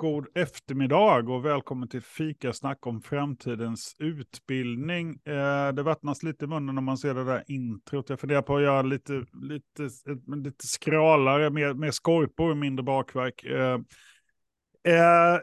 god eftermiddag och välkommen till Fikasnack om framtidens utbildning. Eh, det vattnas lite i munnen när man ser det där introt. Jag funderar på att göra lite, lite, eh, lite skralare, mer, mer skorpor, mindre bakverk. Eh, eh,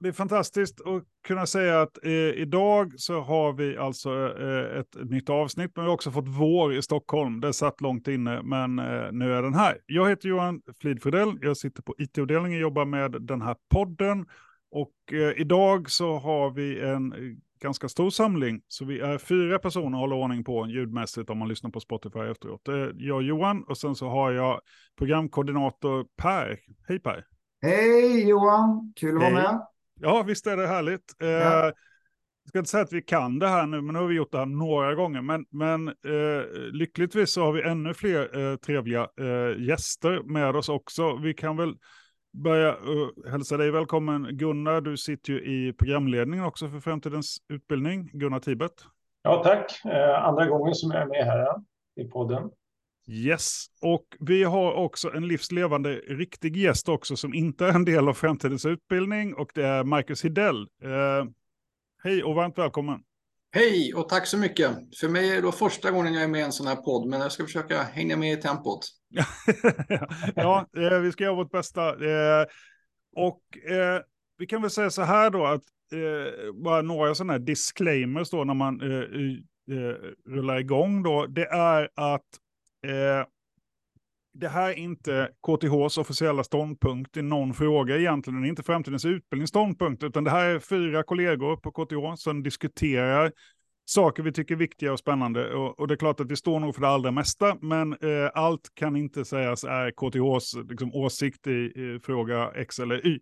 det är fantastiskt att kunna säga att eh, idag så har vi alltså eh, ett, nytt avsnitt, men vi har också fått vår i Stockholm. Det satt långt inne, men eh, nu är den här. Jag heter Johan Flidfridell, jag sitter på IT-avdelningen, och jobbar med den här podden. Och eh, idag så har vi en ganska stor samling, så vi är fyra personer och håller ordning på ljudmässigt om man lyssnar på Spotify efteråt. Jag Johan och sen så har jag programkoordinator Per. Hej Per! Hej Johan, kul att vara med. Ja, visst är det härligt. Ja. Eh, jag ska inte säga att vi kan det här nu, men nu har vi gjort det här några gånger. Men, men eh, lyckligtvis så har vi ännu fler eh, trevliga eh, gäster med oss också. Vi kan väl börja uh, hälsa dig välkommen Gunnar. Du sitter ju i programledningen också för Framtidens utbildning. Gunnar Tibet. Ja, tack. Eh, andra gången som jag är med här i podden. Yes, och vi har också en livslevande riktig gäst också som inte är en del av framtidens utbildning och det är Marcus Hidell. Eh, hej och varmt välkommen. Hej och tack så mycket. För mig är det första gången jag är med i en sån här podd, men jag ska försöka hänga med i tempot. ja, eh, vi ska göra vårt bästa. Eh, och eh, vi kan väl säga så här då att eh, bara några sådana här disclaimers då när man eh, rullar igång då. Det är att Eh, det här är inte KTHs officiella ståndpunkt i någon fråga egentligen. Det är inte framtidens utbildningsståndpunkt, utan det här är fyra kollegor på KTH som diskuterar saker vi tycker är viktiga och spännande. Och, och, det är klart att vi står nog för det allra mesta, men eh, allt kan inte sägas är KTHs liksom, åsikt i, i fråga X eller Y.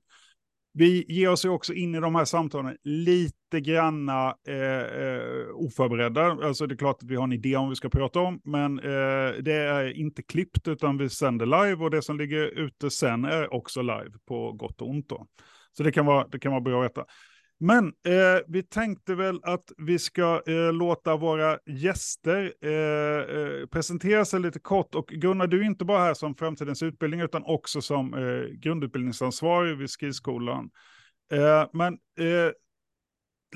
Vi ger oss ju också in i de här samtalen lite granna eh, eh, oförberedda. Alltså det är klart att vi har en idé om vi ska prata om, men eh, det är inte klippt utan vi sänder live och det som ligger ute sen är också live på gott och ont. Då. Så det kan vara, det kan vara bra att veta. Men eh, vi tänkte väl att vi ska eh, låta våra gäster eh, eh, presentera sig lite kort. Och Gunnar, du är inte bara här som framtidens utbildning utan också som eh, grundutbildningsansvarig vid Skridskolan. Eh, men eh,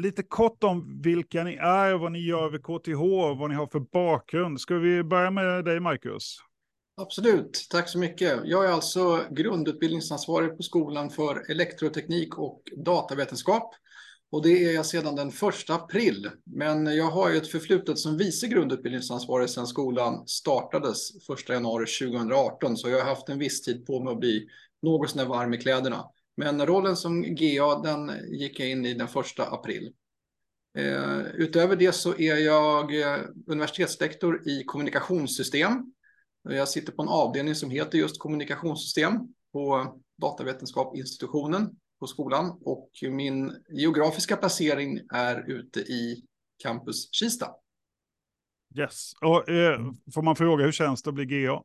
lite kort om vilka ni är, vad ni gör vid KTH, vad ni har för bakgrund. Ska vi börja med dig, Marcus? Absolut, tack så mycket. Jag är alltså grundutbildningsansvarig på skolan för elektroteknik och datavetenskap. Och det är jag sedan den 1 april. Men jag har ju ett förflutet som vice grundutbildningsansvarig sedan skolan startades 1 januari 2018. Så jag har haft en viss tid på mig att bli något sånär varm i kläderna. Men rollen som GA den gick jag in i den 1 april. Eh, utöver det så är jag eh, universitetslektor i kommunikationssystem. Jag sitter på en avdelning som heter just kommunikationssystem på datavetenskapsinstitutionen på skolan och min geografiska placering är ute i campus Kista. Yes, och eh, får man fråga hur känns det att bli GA?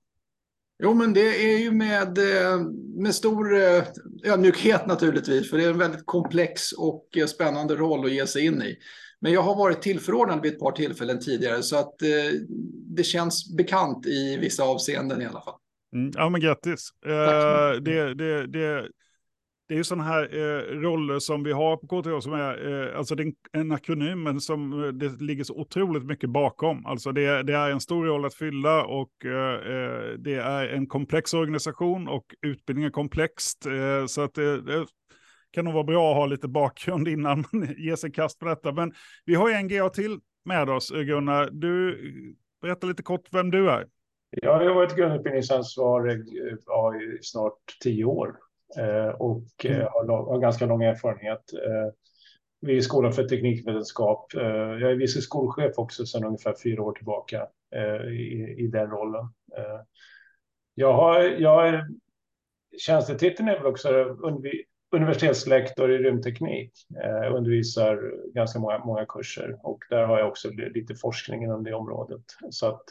Jo, men det är ju med, eh, med stor eh, ödmjukhet naturligtvis, för det är en väldigt komplex och eh, spännande roll att ge sig in i. Men jag har varit tillförordnad vid ett par tillfällen tidigare, så att det känns bekant i vissa avseenden i alla fall. Mm, ja, men grattis. Uh, det, det, det, det är ju sådana här eh, roller som vi har på KTH som är, eh, alltså det är en akronym men som eh, det ligger så otroligt mycket bakom. Alltså det, det är en stor roll att fylla och eh, eh det är en komplex organisation och utbildning är komplext. Eh, så att det, det, kan nog vara bra att ha lite bakgrund innan man ger sig kast på detta. Men vi har ju en GA till med oss, Gunnar. Du, berätta lite kort vem du är. Jag har varit grundutbildningsansvarig i snart tio år och eh, mm. har, har, ganska lång erfarenhet eh, vid Skolan för teknikvetenskap. Jag är vice skolchef också sedan ungefär fyra år tillbaka i, i den rollen. Jag har, jag är, tjänstetiteln är väl också universitetslektor i rymdteknik. Jag undervisar ganska många, många kurser och där har jag också lite forskning inom det området. Så att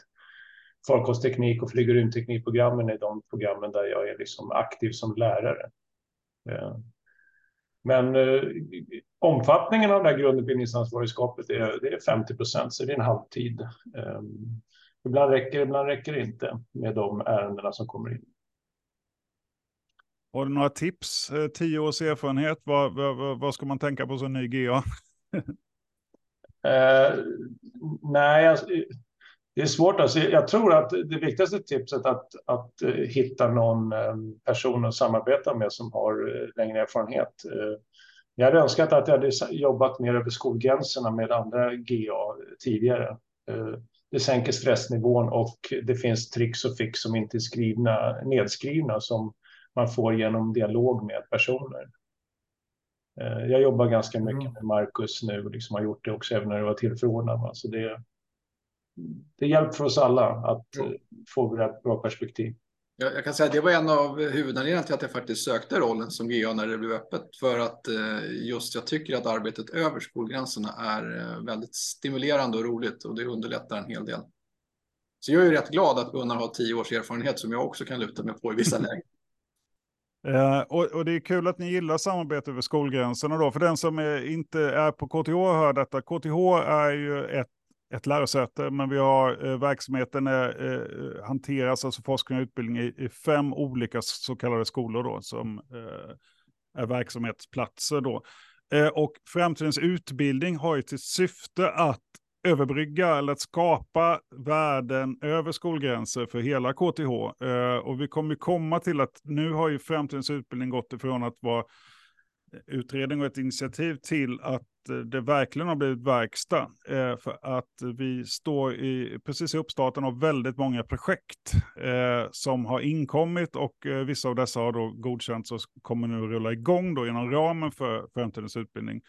farkostteknik och flyg och rymdteknikprogrammen är de programmen där jag är liksom aktiv som lärare. Eh, men eh, omfattningen av det här grundutbildningsansvarigskapet är, det är 50 procent, så det är en halvtid. Eh, ibland räcker det, ibland räcker det inte med de ärendena som kommer in. Har du några tips? Eh, tio års erfarenhet, vad, vad, vad ska man tänka på som ny GA? eh, nej, alltså, det är svårt. Alltså, jag tror att det viktigaste tipset är att, att uh, hitta någon um, person att samarbeta med som har uh, längre erfarenhet. Uh, jag hade önskat att jag hade jobbat mer över skolgränserna med andra GA tidigare. Det sänker stressnivån och det finns tricks och fix som inte är skrivna, nedskrivna som man får genom dialog med personer. Jag jobbar ganska mycket mm. med Marcus nu och liksom har gjort det också även när jag var tillförordnad. Så det, det hjälper för oss alla att mm. få ett bra perspektiv. Jag, jag kan säga att det var en av huvudanledningarna till att jag faktiskt sökte rollen som GA när det blev öppet. För att eh, just jag tycker att arbetet över skolgränserna är eh, väldigt stimulerande och roligt och det underlättar en hel del. Så jag är rätt glad att Gunnar har tio års erfarenhet som jag också kan luta mig på i vissa lägen. Uh, och, och, det är kul att ni gillar samarbete över skolgränserna då. För den som är, inte är på KTH och hör detta. KTH är ju ett ett lärosäte, men vi har eh, verksamheten är, eh, hanteras, alltså forskning och utbildning i, i, fem olika så kallade skolor då, som eh, är verksamhetsplatser då. Eh, och framtidens utbildning har ju till syfte att överbrygga eller att skapa värden över skolgränser för hela KTH. Eh, och vi kommer komma till att nu har ju framtidens utbildning gått ifrån att vara utredning och ett initiativ till att eh, det verkligen har blivit verkstad. Eh, för att vi står i, precis i uppstarten av väldigt många projekt eh, som har inkommit och vissa av dessa har då godkänts och kommer nu rulla igång då inom ramen för framtidens utbildning.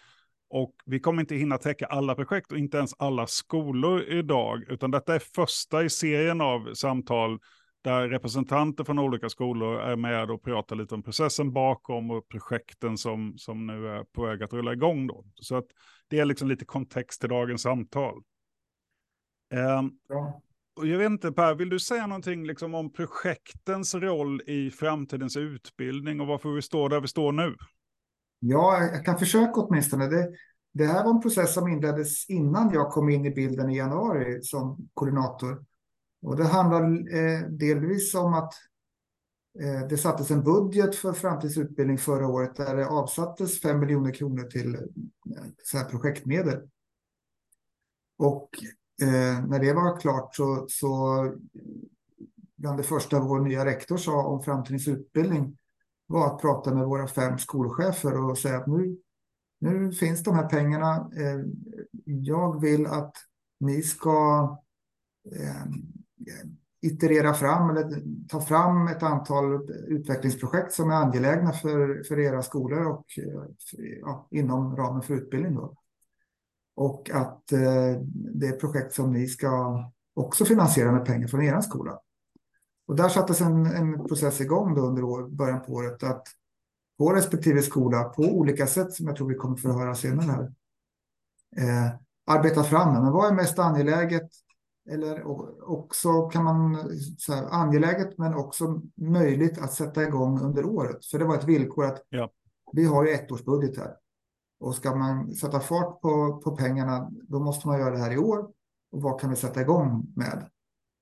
Och vi kommer inte hinna täcka alla projekt och inte ens alla skolor idag, utan detta är första i serien av samtal där representanter från olika skolor är med och pratar lite om processen bakom och projekten som, som nu är på väg att rulla igång. Då. Så att det är liksom lite kontext till dagens samtal. Um, ja. och jag vet inte, Per, vill du säga någonting liksom om projektens roll i framtidens utbildning och varför vi står där vi står nu? Ja, jag kan försöka åtminstone. Det, det här var en process som inleddes innan jag kom in i bilden i januari som koordinator. Och det handlar eh, delvis om att eh, det sattes en budget för framtidsutbildning förra året där det avsattes 5 miljoner kronor till eh, så här projektmedel. Och när det var klart så, så bland det första vår nya rektor sa om framtidens utbildning var att prata med våra fem skolchefer och säga att nu, nu finns de här pengarna. Jag vill att ni ska iterera fram eller ta fram ett antal utvecklingsprojekt som är angelägna för, för era skolor och ja, inom ramen för utbildning. Då. Och att eh, det är projekt som ni ska också finansiera med pengar från er skola. Och där sattes en, en process igång då under år, början på året att på respektive skola på olika sätt som jag tror vi kommer få höra senare här eh, arbeta fram. Men vad är mest angeläget? Eller också kan man säga angeläget men också möjligt att sätta igång under året. För det var ett villkor att ja. vi har ju ettårsbudget här. Och ska man sätta fart på, på pengarna då måste man göra det här i år. Och vad kan vi sätta igång med?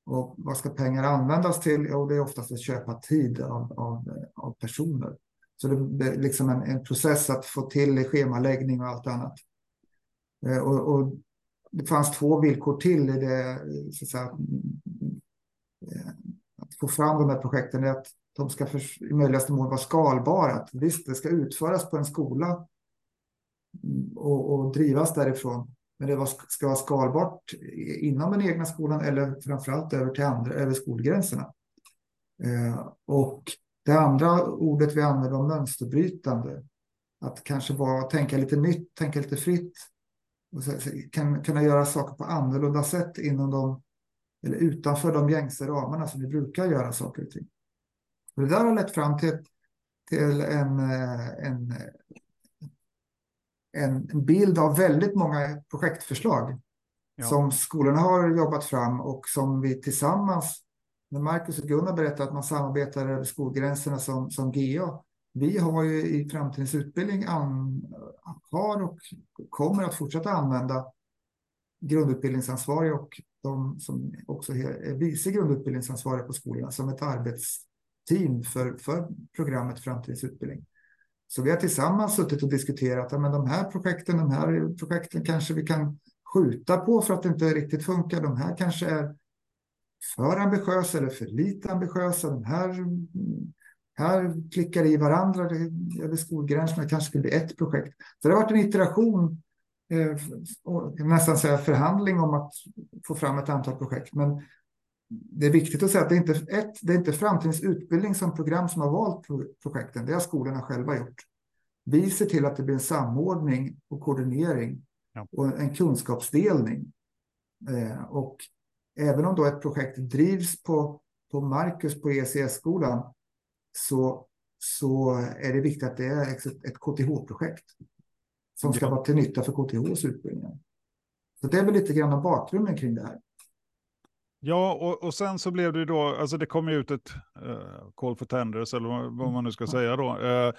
Och vad ska pengar användas till? Jo, det är oftast att köpa tid av, av, av personer. Så det är liksom en, en process att få till schemaläggning och allt annat. Eh, och, och det fanns två villkor till i det, så att, säga, att få fram de här projekten. Är att de ska för, i möjligaste mån vara skalbara. Att visst, det ska utföras på en skola mm, och, och drivas därifrån. Men det var, ska vara skalbart inom den egna skolan eller framförallt över till andra, över skolgränserna. Eh, och det andra ordet vi använder om mönsterbrytande. Att kanske bara tänka lite nytt, tänka lite fritt kan kunna göra saker på annorlunda sätt inom de, eller utanför de gängse ramarna som vi brukar göra saker och ting. Och det där har lett fram till, till en, en, en bild av väldigt många projektförslag ja. som skolorna har jobbat fram och som vi tillsammans, när Marcus och Gunnar berättar att man samarbetar över skolgränserna som, som GA, vi har ju i framtidens utbildning an, har och kommer att fortsätta använda grundutbildningsansvariga och de som också är vice grundutbildningsansvariga på skolorna som ett arbetsteam för, för programmet Framtidens utbildning. Så vi har tillsammans suttit och diskuterat att de här projekten, de här projekten kanske vi kan skjuta på för att det inte riktigt funkar. De här kanske är för ambitiösa eller för lite ambitiösa. De här, här klickar i varandra över skolgränserna. Det kanske skulle bli ett projekt. Så det har varit en iteration, eh, nästan säga förhandling om att få fram ett antal projekt. Men det är viktigt att säga att det är inte ett, det är inte framtidens utbildning som program som har valt projekten. Det har skolorna själva gjort. Vi ser till att det blir en samordning och koordinering ja. och en kunskapsdelning. Eh, och även om då ett projekt drivs på, på Marcus på ECS-skolan så, så är det viktigt att det är ett, KTH-projekt som ska vara till nytta för KTHs utbildningar. Så det är väl lite grann av bakgrunden kring det här. Ja, och, och sen så blev det då, alltså det kom ju ut ett uh, call for tenders, eller vad, vad man nu ska säga då. Uh,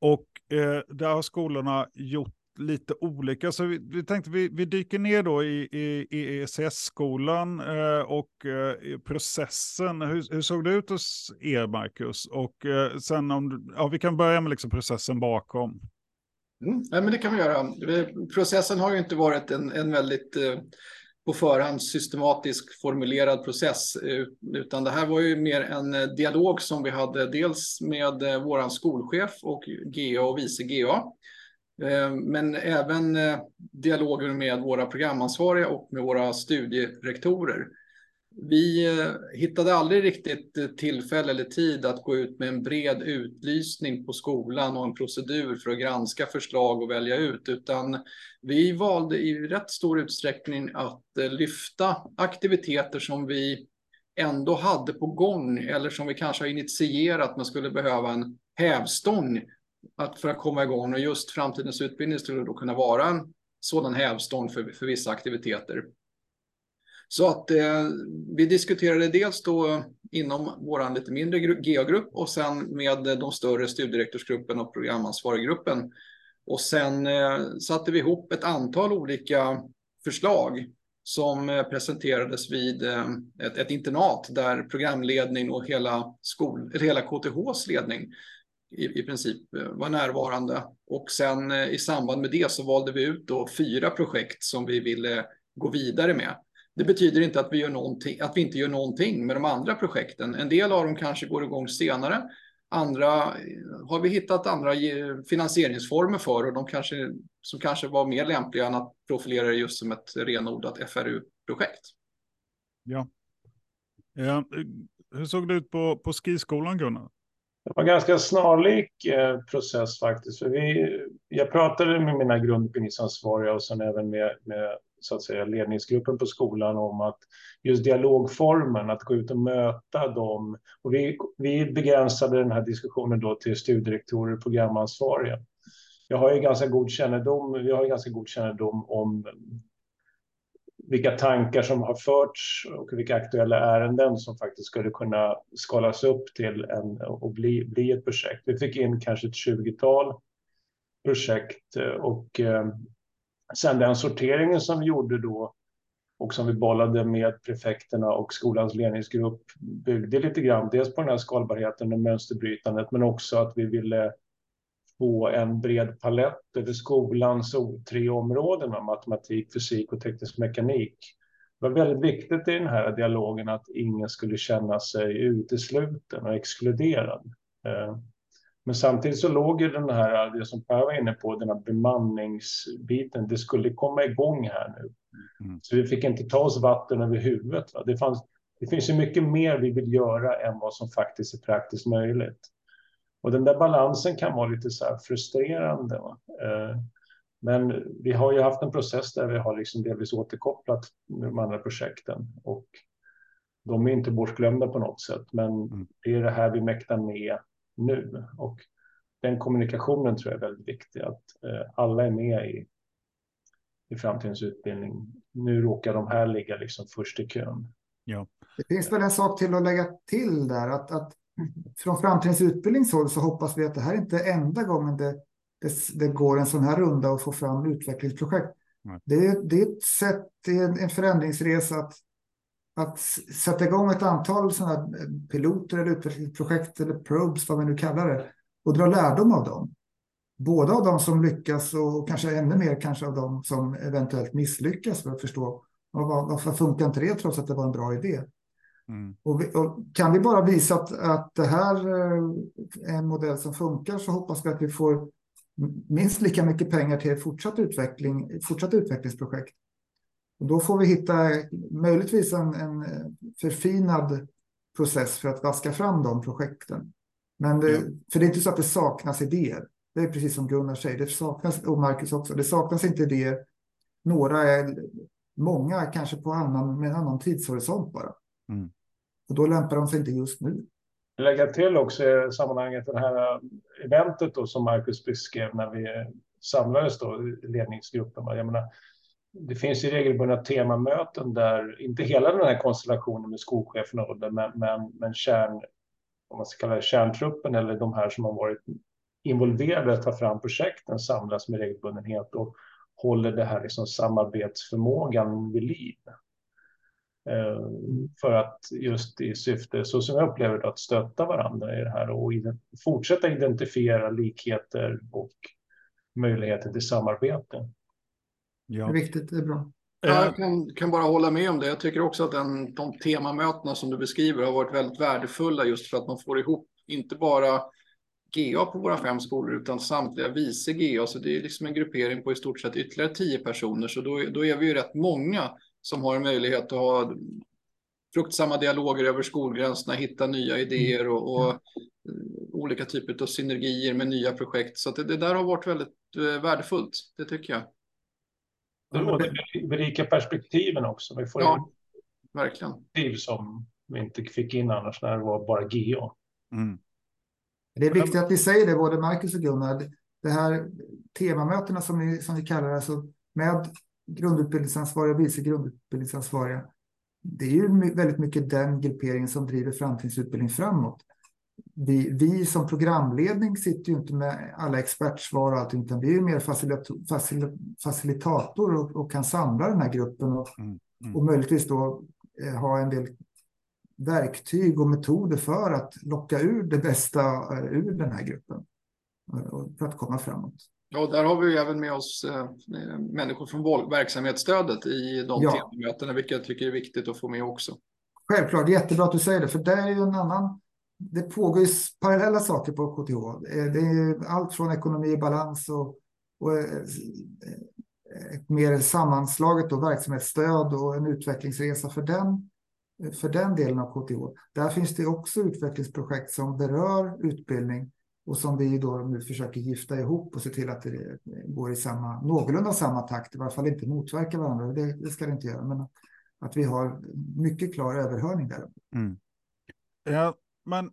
och uh, där har skolorna gjort lite olika. Så vi, vi tänkte vi, vi dyker ner då i, i, i ECS-skolan eh, och eh, processen. Hur, hur, såg det ut hos er, Marcus? Och eh, sen om ja, vi kan börja med liksom processen bakom. Mm, nej, men det kan vi göra. Processen har ju inte varit en, en väldigt eh, på förhand systematisk formulerad process, eh, utan det här var ju mer en eh, dialog som vi hade dels med eh, våran skolchef och GA och vice GA Eh, Eh, men även eh, dialoger med våra programansvariga och med våra studierektorer. Vi eh, hittade aldrig riktigt tillfälle eller tid att gå ut med en bred utlysning på skolan och en procedur för att granska förslag och välja ut, utan vi valde i rätt stor utsträckning att lyfta aktiviteter som vi ändå hade på gång eller som vi kanske har initierat men skulle behöva en hävstång att för att komma igång och just framtidens utbildning skulle då kunna vara en sådan hävstång för, för vissa aktiviteter. Så att eh, vi diskuterade dels då inom vår lite mindre GA-grupp och sen med de större studierektorsgruppen och programansvariggruppen, Och sen eh, satte vi ihop ett antal olika förslag som eh, presenterades vid eh, ett, ett, internat där programledning och hela, skol, hela KTHs ledning i, i princip eh, var närvarande. Och sen eh, i samband med det så valde vi ut då fyra projekt som vi ville gå vidare med. Det betyder inte att vi, gör att vi inte gör någonting med de andra projekten. En del av dem kanske går igång senare. Andra eh, har vi hittat andra finansieringsformer för och de kanske, som kanske var mer lämpliga än att profilera det just som ett renodlat FRU-projekt. Ja. ja. Hur såg det ut på, på skiskolan, Gunnar? Det var en ganska snarlik eh, process faktiskt. För vi, jag pratade med mina grundutbildningsansvariga och sen även med, med så att säga, ledningsgruppen på skolan om att just dialogformen, att gå ut och möta dem. Och vi, vi begränsade den här diskussionen då till studierektorer och programansvariga. Jag har ju ganska god kännedom, Vi har ju ganska god kännedom om vilka tankar som har förts och vilka aktuella ärenden som faktiskt skulle kunna skalas upp till en, och bli, bli ett projekt. Vi fick in kanske ett 20-tal projekt eh, och eh, sen den sorteringen som vi gjorde då och som vi bollade med prefekterna och skolans ledningsgrupp byggde lite grann dels på den här skalbarheten och mönsterbrytandet men också att vi ville få en bred palett över skolans tre områden, matematik, fysik och teknisk mekanik. Det var väldigt viktigt i den här dialogen att ingen skulle känna sig utesluten och exkluderad. Eh, men samtidigt så låg ju den här, det som Per var inne på, den här bemanningsbiten, det skulle komma igång här nu. Mm. Så vi fick inte ta oss vatten över huvudet. Va? Det, fanns, det finns ju mycket mer vi vill göra än vad som faktiskt är praktiskt möjligt. Och den där balansen kan vara lite så här frustrerande. Eh, men vi har ju haft en process där vi har liksom delvis återkopplat de andra projekten och de är inte bortglömda på något sätt. Men mm. det är det här vi mäktar med nu och den kommunikationen tror jag är väldigt viktig. Att eh, alla är med i, i framtidens utbildning. Nu råkar de här ligga liksom först i kön. Ja. Det finns väl en sak till att lägga till där att, att från framtidens utbildningshåll så hoppas vi att det här inte är enda gången det, det, det går en sån här runda och få fram utvecklingsprojekt. Det är, det är ett sätt, det är en förändringsresa att att sätta igång ett antal sådana piloter eller utvecklingsprojekt eller probes, vad man nu kallar det, och dra lärdom av dem. Både av de som lyckas och kanske ännu mer kanske av de som eventuellt misslyckas för att förstå varför funkar inte det trots att det var en bra idé. Mm. Och, vi, och, kan vi bara visa att, att det här eh, är en modell som funkar så hoppas vi att vi får minst lika mycket pengar till fortsatt utveckling, fortsatt utvecklingsprojekt. Och då får vi hitta möjligtvis en, en förfinad process för att vaska fram de projekten. Men det, mm. För det är inte så att det saknas idéer. Det är precis som Gunnar säger, det saknas, och Marcus också, det saknas inte idéer. Några är, många kanske på annan, med en annan tidshorisont bara. Mm. Och då lämpar de sig inte just nu. Lägga till också i sammanhanget det här eventet då som Marcus beskrev när vi samlades då, ledningsgruppen. Jag menar, det finns ju regelbundna temamöten där, inte hela den här konstellationen med skolcheferna, men, men, men kärn, om man ska kalla det kärntruppen eller de här som har varit involverade att ta fram projekten samlas med regelbundenhet och håller det här liksom samarbetsförmågan vid liv. Eh, för att just i syfte, så som jag upplever det, att stötta varandra i det här och fortsätta identifiera likheter och möjligheter till samarbete. Ja. Det är viktigt, det är bra. Jag kan, kan, bara hålla med om det. Jag tycker också att den, de temamötena som du beskriver har varit väldigt värdefulla just för att man får ihop inte bara GA på våra fem skolor utan samtliga vice GA. Så det är liksom en gruppering på i stort sett ytterligare tio personer. Så då, då är vi ju rätt många som har en möjlighet att ha fruktsamma dialoger över skolgränserna, hitta nya idéer och, och mm. olika typer av synergier med nya projekt. Så det, det, där har varit väldigt eh, värdefullt, det tycker jag. Det berikar perspektiven också. Vi får ja, verkligen. Liv som vi inte fick in annars när det var bara GA. Mm. Det är viktigt att vi säger det, både Marcus och Gunnar. Det här temamötena som vi, som vi kallar det, alltså med grundutbildningsansvariga och vice grundutbildningsansvariga. Det är ju väldigt mycket den grupperingen som driver framtidsutbildning framåt. Vi, vi som programledning sitter ju inte med alla expertsvar och allting, utan vi är mer facilitator, facilitator och, och, kan samla den här gruppen och, mm, mm. och möjligtvis då eh, ha en del verktyg och metoder för att locka ur det bästa eh, ur den här gruppen eh, för att komma framåt. Ja, där har vi även med oss eh, människor från verksamhetsstödet i de ja. temamötena, vilket jag tycker är viktigt att få med också. Självklart, jättebra att du säger det, för det är ju en annan... Det pågår ju parallella saker på KTH. Eh, det är allt från ekonomi i balans och, och eh, ett mer sammanslaget och verksamhetsstöd och en utvecklingsresa för den, för den delen av KTH. Där finns det också utvecklingsprojekt som berör utbildning och som vi då nu försöker gifta ihop och se till att det eh, går i samma, någorlunda samma takt, i varje fall inte motverka varandra. Det, det ska det inte göra, men att vi har mycket klar överhörning där. Mm. Ja, men eh,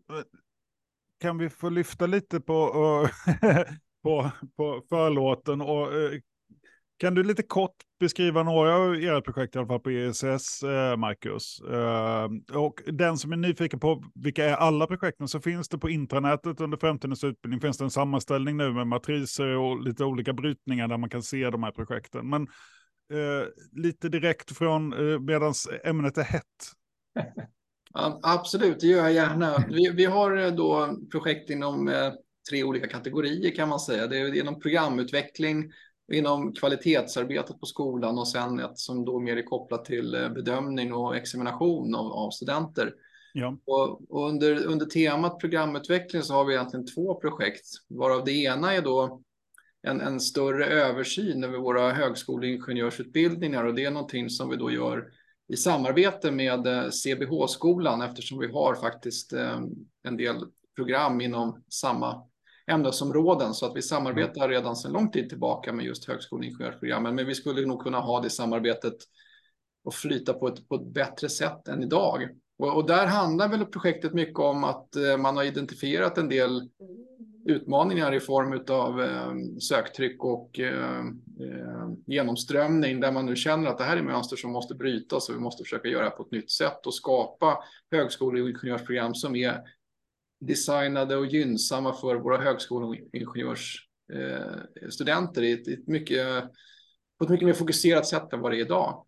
kan vi få lyfta lite på, på, på förlåten och eh, kan du lite kort beskriva några av era projekt, i alla fall på ESS, eh, Marcus? Eh, och den som är nyfiken på vilka är alla projekten, så finns det på intranätet under framtidens utbildning, finns det en sammanställning nu med matriser och lite olika brytningar där man kan se de här projekten. Men eh, lite direkt från eh, medan ämnet är hett. Ja, absolut, det gör jag gärna. Vi, vi har eh, då projekt inom eh, tre olika kategorier kan man säga. Det är genom programutveckling, inom kvalitetsarbetet på skolan och sen ett som då mer är kopplat till eh, bedömning och examination av, av studenter. Ja. Och, och, under, under temat programutveckling så har vi egentligen två projekt, varav det ena är då en, en större översyn över våra högskoleingenjörsutbildningar och det är någonting som vi då gör i samarbete med eh, CBH-skolan eftersom vi har faktiskt eh, en del program inom samma ämnesområden så att vi samarbetar redan sedan lång tid tillbaka med just högskoleingenjörsprogrammen. Men vi skulle nog kunna ha det samarbetet och flyta på ett, på ett bättre sätt än idag. Och, och där handlar väl projektet mycket om att eh, man har identifierat en del utmaningar i form av eh, söktryck och eh, eh, genomströmning där man nu känner att det här är mönster som måste brytas och vi måste försöka göra det på ett nytt sätt och skapa högskoleingenjörsprogram som är designade och gynnsamma för våra högskoleingenjörsstudenter eh, i ett, ett mycket, på ett mycket mer fokuserat sätt än vad det är idag.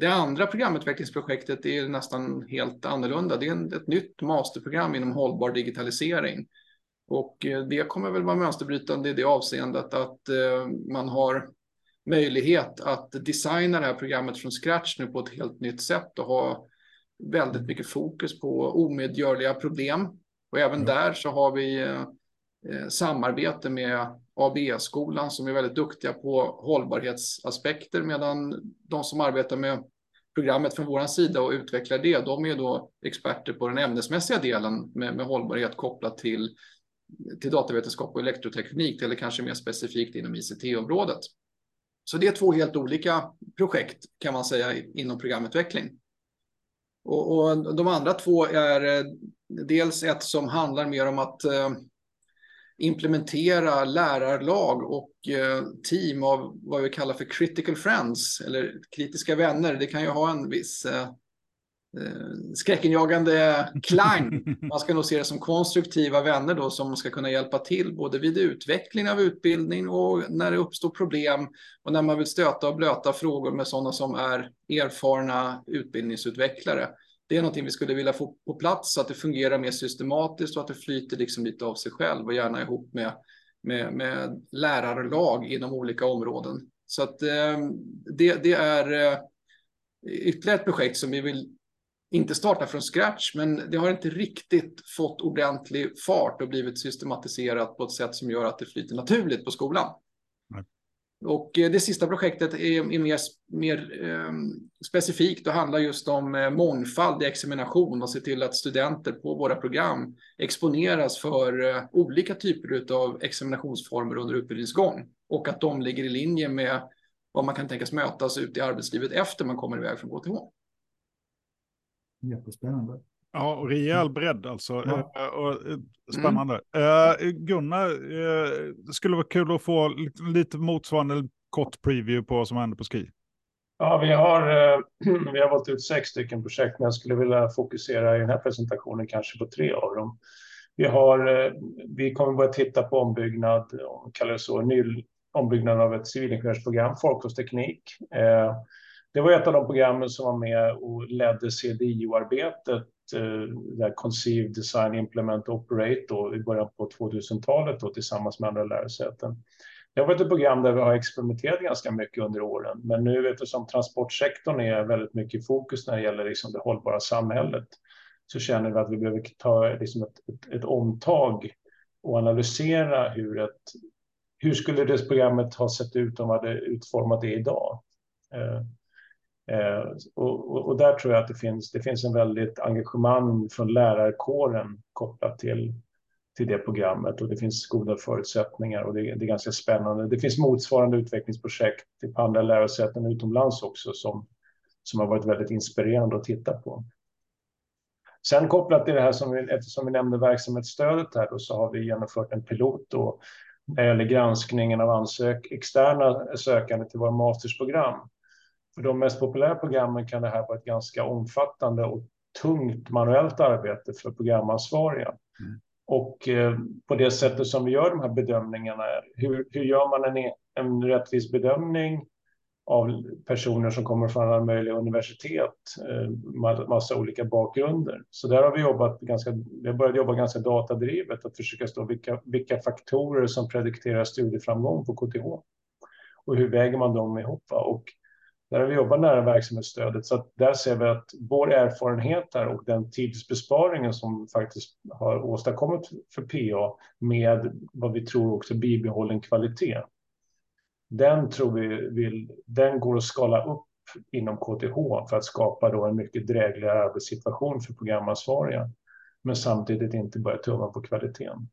Det andra programutvecklingsprojektet är nästan helt annorlunda. Det är ett nytt masterprogram inom hållbar digitalisering. Och eh, det kommer väl vara mönsterbrytande i det avseendet att eh, man har möjlighet att designa det här programmet från scratch nu på ett helt nytt sätt och ha väldigt mycket fokus på omedgörliga problem. Och även mm. där så har vi eh, samarbete med ABE-skolan som är väldigt duktiga på hållbarhetsaspekter medan de som arbetar med programmet från vår sida och utvecklar det, de är då experter på den ämnesmässiga delen med, med hållbarhet kopplat till till datavetenskap och elektroteknik eller kanske mer specifikt inom ICT-området. Så det är två helt olika projekt kan man säga inom programutveckling. Och, och de andra två är eh, dels ett som handlar mer om att eh, implementera lärarlag och eh, team av vad vi kallar för critical friends eller kritiska vänner. Det kan ju ha en viss Eh, skräckenjagande klang. Man ska nog se det som konstruktiva vänner då som ska kunna hjälpa till både vid utveckling av utbildning och när det uppstår problem och när man vill stöta och blöta frågor med sådana som är erfarna utbildningsutvecklare. Det är någonting vi skulle vilja få på plats så att det fungerar mer systematiskt och att det flyter liksom lite av sig själv och gärna ihop med, med, med lärarlag inom olika områden. Så att eh, det, det är eh, ytterligare ett projekt som vi vill inte starta från scratch, men det har inte riktigt fått ordentlig fart och blivit systematiserat på ett sätt som gör att det flyter naturligt på skolan. Och eh, det sista projektet är, är mer, mer eh, specifikt och handlar just om eh, mångfald i examination och se till att studenter på våra program exponeras för eh, olika typer av examinationsformer under utbildningsgång och att de ligger i linje med vad man kan tänkas mötas ute i arbetslivet efter man kommer iväg från KTH. Jättespännande. Ja, och rejäl bredd alltså. Ja. Eh, och, eh, spännande. Mm. Gunnar, det skulle vara kul att få lite, motsvarande kort preview på vad som händer på Ski. Ja, vi har, vi har valt ut sex stycken projekt, men jag skulle vilja fokusera i den här presentationen kanske på tre av dem. Vi, har, vi kommer börja titta på ombyggnad, om kallar det så, ny ombyggnad av ett civilingenjörsprogram, folkvårdsteknik. Det var ett av de programmen som var med och ledde CDIO-arbetet, eh, Conceive, Design, Implement, Operate då, i början på 2000-talet då, tillsammans med andra lärosäten. Det har varit ett program där vi har experimenterat ganska mycket under åren, men nu eftersom transportsektorn är väldigt mycket i fokus när det gäller liksom det hållbara samhället så känner vi att vi behöver ta liksom ett, ett, ett omtag och analysera hur, ett, hur skulle det programmet ha sett ut om vi hade utformat det idag. Eh, Eh, och, och, där tror jag att det finns, det finns en väldigt engagemang från lärarkåren kopplat till, till det programmet och det finns goda förutsättningar och det, det är ganska spännande. Det finns motsvarande utvecklingsprojekt på andra lärosäten utomlands också som, som har varit väldigt inspirerande att titta på. Sen kopplat till det här som vi, eftersom vi nämnde verksamhetsstödet här då, så har vi genomfört en pilot då när det gäller granskningen av ansök, externa sökande till våra mastersprogram för de mest populära programmen kan det här vara ett ganska omfattande och tungt manuellt arbete för programansvariga. Mm. Och eh, på det sättet som vi gör de här bedömningarna, hur, hur gör man en, en rättvis bedömning av personer som kommer från alla möjliga universitet, eh, massa olika bakgrunder. Så där har vi jobbat ganska, vi har börjat jobba ganska datadrivet att försöka stå vilka, vilka faktorer som predikterar studieframgång på KTH och hur väger man dem ihop. Och där har vi jobbat nära verksamhetsstödet, så där ser vi att vår erfarenhet där och den tidsbesparingen som faktiskt har åstadkommit för PA med vad vi tror också bibehållen kvalitet. Den tror vi vill, den går att skala upp inom KTH för att skapa då en mycket drägligare arbetssituation för programansvariga, men samtidigt inte börja tumma på kvaliteten.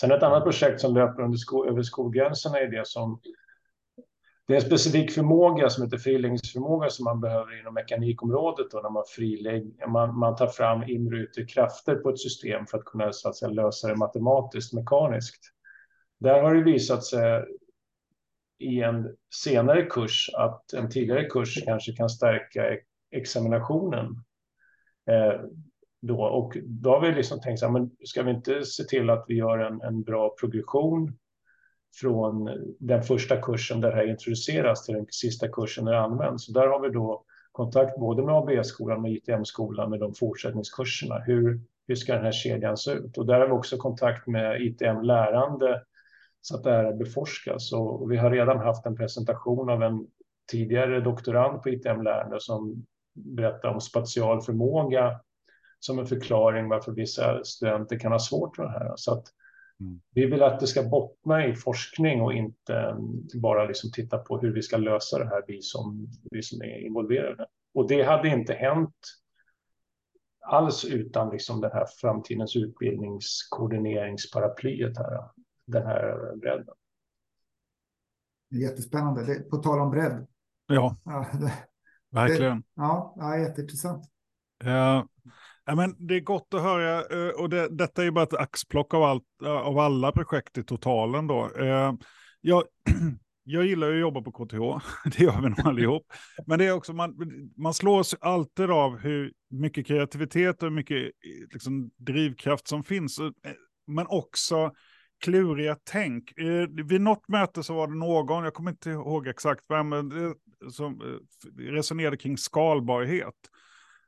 Sen ett annat projekt som löper under sko över skolgränserna är det som det är en specifik förmåga som heter friläggningsförmåga som man behöver inom mekanikområdet då, när man, frilägg, man, man tar fram inre och yttre krafter på ett system för att kunna så att säga, lösa det matematiskt, mekaniskt. Där har det visat sig i en senare kurs att en tidigare kurs kanske kan stärka e-, examinationen. Eh, då, och då har vi liksom tänkt så här, men ska vi inte se till att vi gör en, en bra progression från den första kursen där det här introduceras till den sista kursen när det används. Så där har vi då kontakt både med ABS-skolan och ITM-skolan med de fortsättningskurserna. Hur, hur ska den här kedjan se ut? Och där har vi också kontakt med ITM-lärande så att det här beforskas. Och vi har redan haft en presentation av en tidigare doktorand på ITM-lärande som berättar om spatial förmåga som en förklaring varför vissa studenter kan ha svårt med det här. Så att mm. vi vill att det ska bottna i forskning och inte bara liksom titta på hur vi ska lösa det här, vi som, vi som är involverade. Och det hade inte hänt alls utan liksom den här framtidens utbildningskoordineringsparaplyet här, den här bredden. Jättespännande. Det, på tal om bredd. Ja, ja det, verkligen. Det, ja, ja, jätteintressant. Uh, ja, men det är gott att höra eh, och det, detta är ju bara ett axplock av, allt, eh, av alla projekt i totalen. Då. Eh, jag, jag gillar att jobba på KTH, det gör vi nog allihop. Men det är också, man, man slås alltid av hur mycket kreativitet och mycket liksom, drivkraft som finns. Men också kluriga tänk. Vid något möte så var det någon, jag kommer inte ihåg exakt vem, som resonerade kring skalbarhet.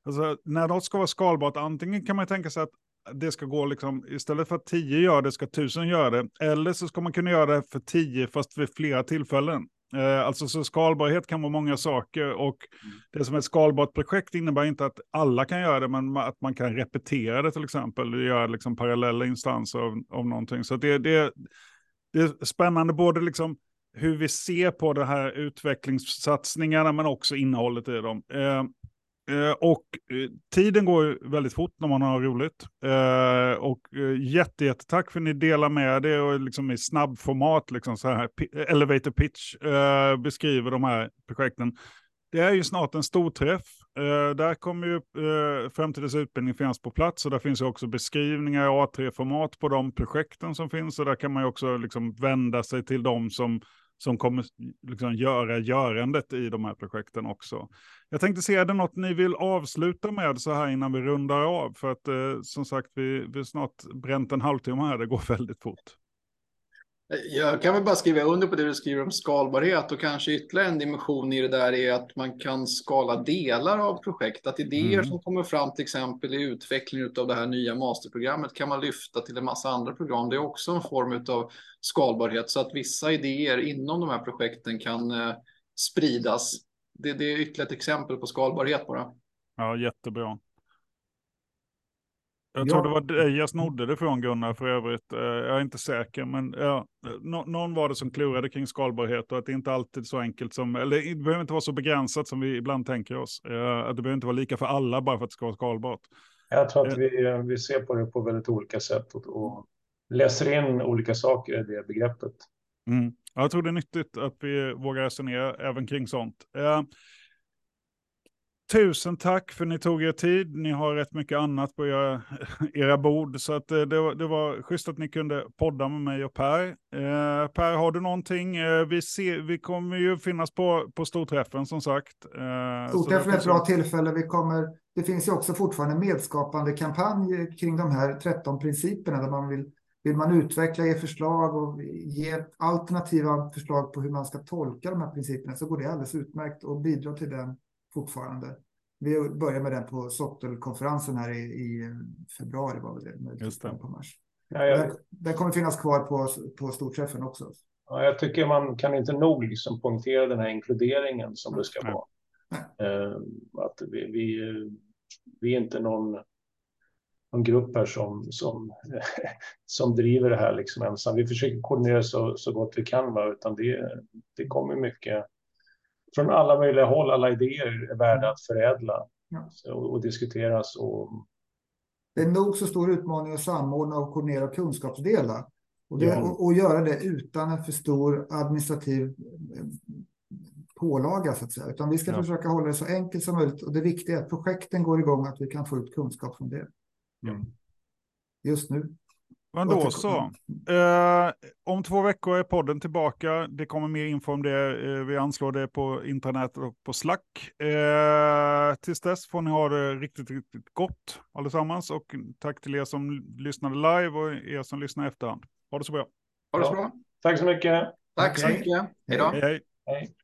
Alltså, när något ska vara skalbart, antingen kan man tänka sig att det ska gå liksom, istället för att tio gör det ska tusen göra det. Eller så ska man kunna göra det för tio fast vid flera tillfällen. Eh, alltså så skalbarhet kan vara många saker och mm. det som är ett skalbart projekt innebär inte att alla kan göra det, men att man kan repetera det till exempel, göra liksom parallella instanser av, av någonting. Så det, det, det är spännande både liksom hur vi ser på de här utvecklingssatsningarna men också innehållet i dem. Eh, Eh, Eh, och eh, tiden går väldigt fort när man har roligt. Eh, och eh, jätte, tack för att ni delar med er och liksom i snabbformat, liksom så här, elevator pitch, eh, beskriver de här projekten. Det är ju snart en stor träff. Eh, där kommer ju eh, framtidens utbildning finnas på plats och där finns ju också beskrivningar i A3-format på de projekten som finns och där kan man ju också liksom vända sig till de som som kommer liksom göra görandet i de här projekten också. Jag tänkte se, är det något ni vill avsluta med så här innan vi rundar av? För att eh, som sagt, vi, vi snart bränt en halvtimme här, det går väldigt fort. Jag kan väl bara skriva under på det du skriver om skalbarhet och kanske ytterligare en dimension i det där är att man kan skala delar av projekt. Att idéer mm. som kommer fram till exempel i utvecklingen av det här nya masterprogrammet kan man lyfta till en massa andra program. Det är också en form av skalbarhet så att vissa idéer inom de här projekten kan eh, spridas. Det, det är ytterligare ett exempel på skalbarhet bara. Ja, jättebra. Jag tror det var dig jag snodde det från Gunnar för övrigt. Eh, jag är inte säker, men ja, någon var det som klurade kring skalbarhet och att det inte alltid är så enkelt som, eller det behöver inte vara så begränsat som vi ibland tänker oss. Eh, att det behöver inte vara lika för alla bara för att det ska vara skalbart. Jag tror att eh. vi, vi ser på det på väldigt olika sätt och, och läser in olika saker i det begreppet. Mm. Jag tror det är nyttigt att vi vågar resonera även kring sånt. Tusen tack för att ni tog er tid. Ni har rätt mycket annat på era, era bord. Så att eh, det, var, det var schysst att ni kunde podda med mig och Per. Eh, per, har du någonting? Eh, vi, ser, vi kommer ju finnas på, på storträffen som sagt. Eh, storträffen är ett bra tillfälle. Vi kommer, det finns ju också fortfarande medskapande kampanj kring de här 13 principerna där man vill vill man utveckla, ge förslag och ge alternativa förslag på hur man ska tolka de här principerna så går det alldeles utmärkt och bidra till den fortfarande. Vi börjar med den på Sottel-konferensen här i, i, februari. Var det, Just det. På mars. Ja, jag... den, den, kommer finnas kvar på, på storträffen också. Ja, jag tycker man kan inte nog liksom poängtera den här inkluderingen som det ska vara. Eh, att vi, vi, vi är inte någon, någon grupp här som, som, som driver det här liksom ensam. Vi försöker koordinera så, så gott vi kan, va? utan det, det kommer mycket från alla möjliga håll, alla idéer är värda mm. att förädla ja. och, och, diskuteras. Och... Det är nog så stor utmaning att samordna och koordinera kunskapsdelar. Och, det, ja. och, och, göra det utan en för stor administrativ eh, pålaga så att säga. Utan vi ska ja. försöka hålla det så enkelt som möjligt. Och det viktiga är att projekten går igång, att vi kan få ut kunskap från det. Mm. Just nu. Men då så. Eh, om två veckor är podden tillbaka. Det kommer mer info om det. Eh, vi anslår det på internet och på Slack. Eh, tills dess får ni ha det riktigt, riktigt gott allesammans. Och tack till er som lyssnade live och er som lyssnar i efterhand. Ha det så bra. Ha det så bra. Tack så mycket. Tack så mycket. Hej då. Hej, hej. Hej.